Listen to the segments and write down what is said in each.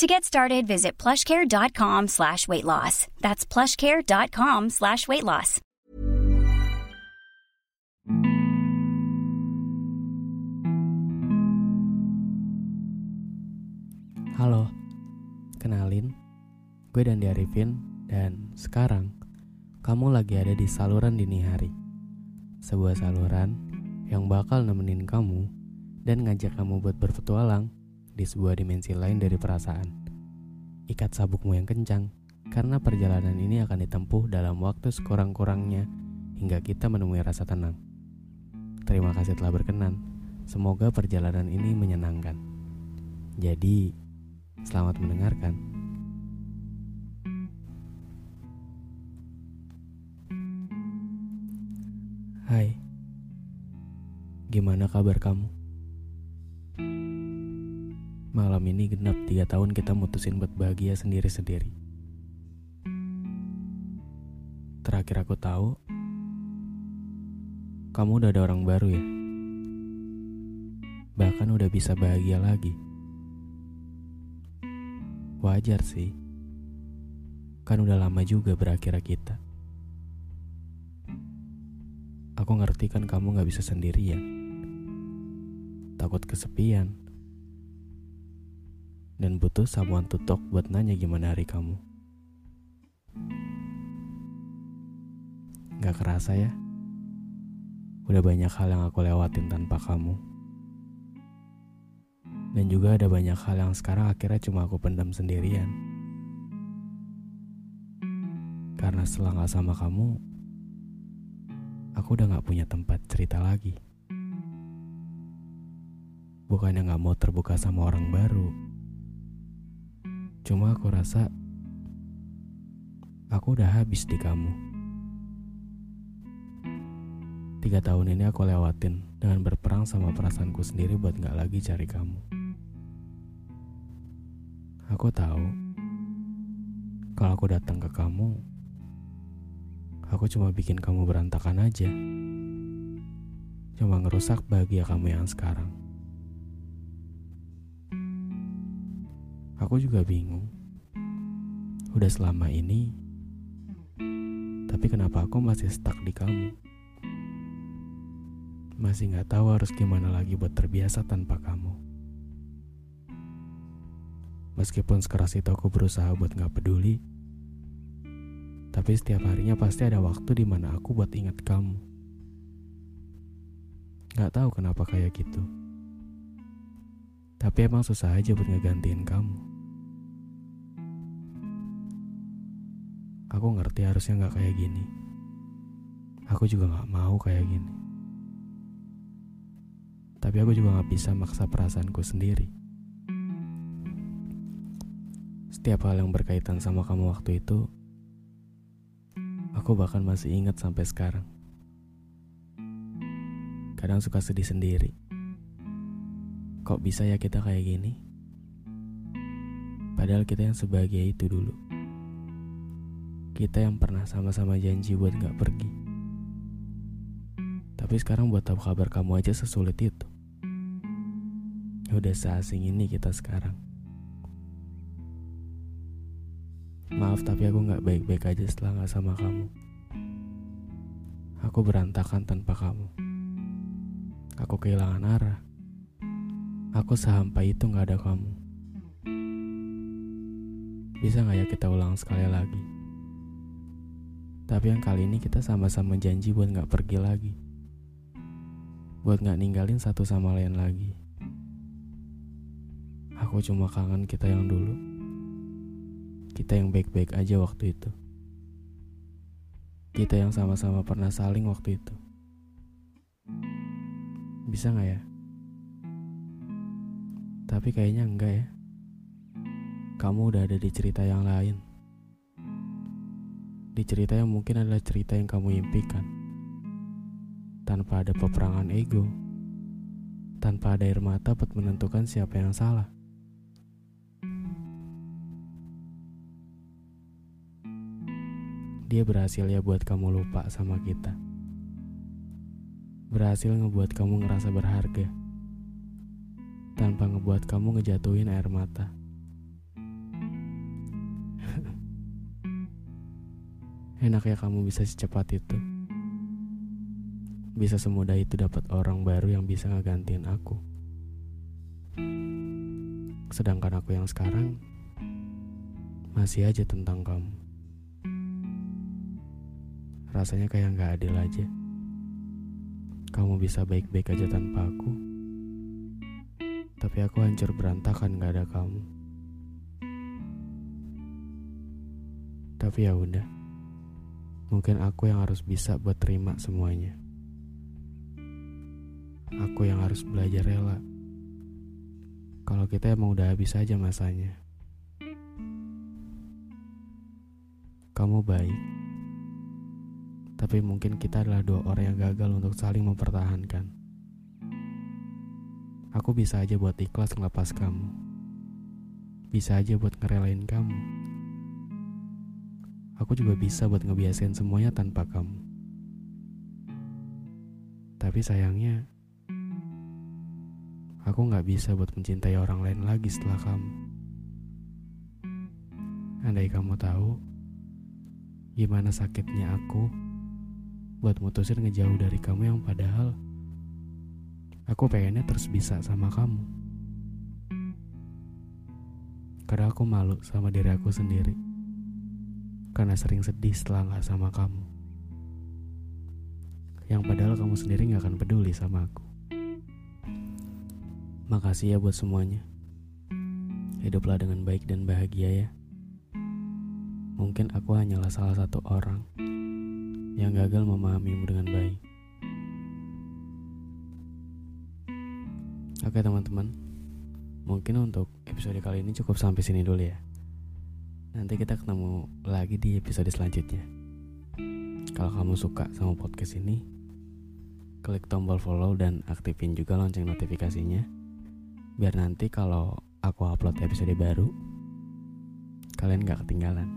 To get started, visit plushcare.com slash weight loss. That's plushcare.com slash weight loss. Halo, kenalin, gue Dandi Arifin dan sekarang kamu lagi ada di saluran dini hari. Sebuah saluran yang bakal nemenin kamu dan ngajak kamu buat berpetualang di sebuah dimensi lain dari perasaan. Ikat sabukmu yang kencang, karena perjalanan ini akan ditempuh dalam waktu sekurang-kurangnya hingga kita menemui rasa tenang. Terima kasih telah berkenan. Semoga perjalanan ini menyenangkan. Jadi, selamat mendengarkan. Hai, gimana kabar kamu? Malam ini genap tiga tahun kita mutusin buat bahagia sendiri-sendiri. Terakhir aku tahu, kamu udah ada orang baru ya. Bahkan udah bisa bahagia lagi. Wajar sih, kan udah lama juga berakhir kita. Aku ngerti kan kamu gak bisa sendirian. Takut kesepian. Dan butuh to talk buat nanya gimana hari kamu. Gak kerasa ya? Udah banyak hal yang aku lewatin tanpa kamu. Dan juga ada banyak hal yang sekarang akhirnya cuma aku pendam sendirian. Karena setelah gak sama kamu, aku udah gak punya tempat cerita lagi. Bukannya gak mau terbuka sama orang baru. Cuma aku rasa aku udah habis di kamu. Tiga tahun ini aku lewatin dengan berperang sama perasaanku sendiri buat gak lagi cari kamu. Aku tahu kalau aku datang ke kamu, aku cuma bikin kamu berantakan aja. Cuma ngerusak bahagia kamu yang sekarang. Aku juga bingung. Udah selama ini, tapi kenapa aku masih stuck di kamu? Masih gak tahu harus gimana lagi buat terbiasa tanpa kamu. Meskipun sekeras itu aku berusaha buat gak peduli, tapi setiap harinya pasti ada waktu di mana aku buat ingat kamu. Gak tahu kenapa kayak gitu. Tapi emang susah aja buat ngegantiin kamu. Aku ngerti harusnya gak kayak gini. Aku juga gak mau kayak gini. Tapi aku juga gak bisa maksa perasaanku sendiri. Setiap hal yang berkaitan sama kamu waktu itu, aku bahkan masih ingat sampai sekarang. Kadang suka sedih sendiri. Kok bisa ya kita kayak gini? Padahal kita yang sebahagia itu dulu. Kita yang pernah sama-sama janji buat gak pergi. Tapi sekarang buat tahu kabar kamu aja sesulit itu. Udah seasing ini kita sekarang. Maaf tapi aku gak baik-baik aja setelah gak sama kamu. Aku berantakan tanpa kamu. Aku kehilangan arah. Aku sehampai itu gak ada kamu. Bisa gak ya kita ulang sekali lagi? Tapi yang kali ini kita sama-sama janji buat gak pergi lagi. Buat gak ninggalin satu sama lain lagi. Aku cuma kangen kita yang dulu. Kita yang baik-baik aja waktu itu. Kita yang sama-sama pernah saling waktu itu. Bisa gak ya? Tapi kayaknya enggak ya. Kamu udah ada di cerita yang lain. Di cerita yang mungkin adalah cerita yang kamu impikan. Tanpa ada peperangan ego, tanpa ada air mata buat menentukan siapa yang salah. Dia berhasil ya buat kamu lupa sama kita. Berhasil ngebuat kamu ngerasa berharga. Tanpa ngebuat kamu ngejatuhin air mata. Enak ya kamu bisa secepat itu. Bisa semudah itu dapat orang baru yang bisa ngegantiin aku. Sedangkan aku yang sekarang masih aja tentang kamu. Rasanya kayak gak adil aja. Kamu bisa baik-baik aja tanpa aku. Tapi aku hancur berantakan gak ada kamu. Tapi ya udah. Mungkin aku yang harus bisa buat terima semuanya. Aku yang harus belajar rela. Kalau kita emang udah habis aja masanya. Kamu baik tapi mungkin kita adalah dua orang yang gagal untuk saling mempertahankan. Aku bisa aja buat ikhlas ngelepas kamu. Bisa aja buat ngerelain kamu. Aku juga bisa buat ngebiasain semuanya tanpa kamu. Tapi sayangnya, aku gak bisa buat mencintai orang lain lagi setelah kamu. Andai kamu tahu gimana sakitnya aku buat mutusin ngejauh dari kamu yang padahal aku pengennya terus bisa sama kamu. Karena aku malu sama diri aku sendiri. Karena sering sedih setelah gak sama kamu. Yang padahal kamu sendiri gak akan peduli sama aku. Makasih ya buat semuanya. Hiduplah dengan baik dan bahagia ya. Mungkin aku hanyalah salah satu orang yang gagal memahamimu dengan baik. Oke teman-teman, mungkin untuk episode kali ini cukup sampai sini dulu ya. Nanti kita ketemu lagi di episode selanjutnya. Kalau kamu suka sama podcast ini, klik tombol follow dan aktifin juga lonceng notifikasinya. Biar nanti kalau aku upload episode baru, kalian gak ketinggalan.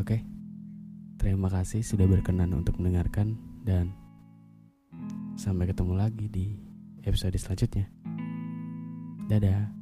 Oke? Terima kasih sudah berkenan untuk mendengarkan dan sampai ketemu lagi di episode selanjutnya. Dadah.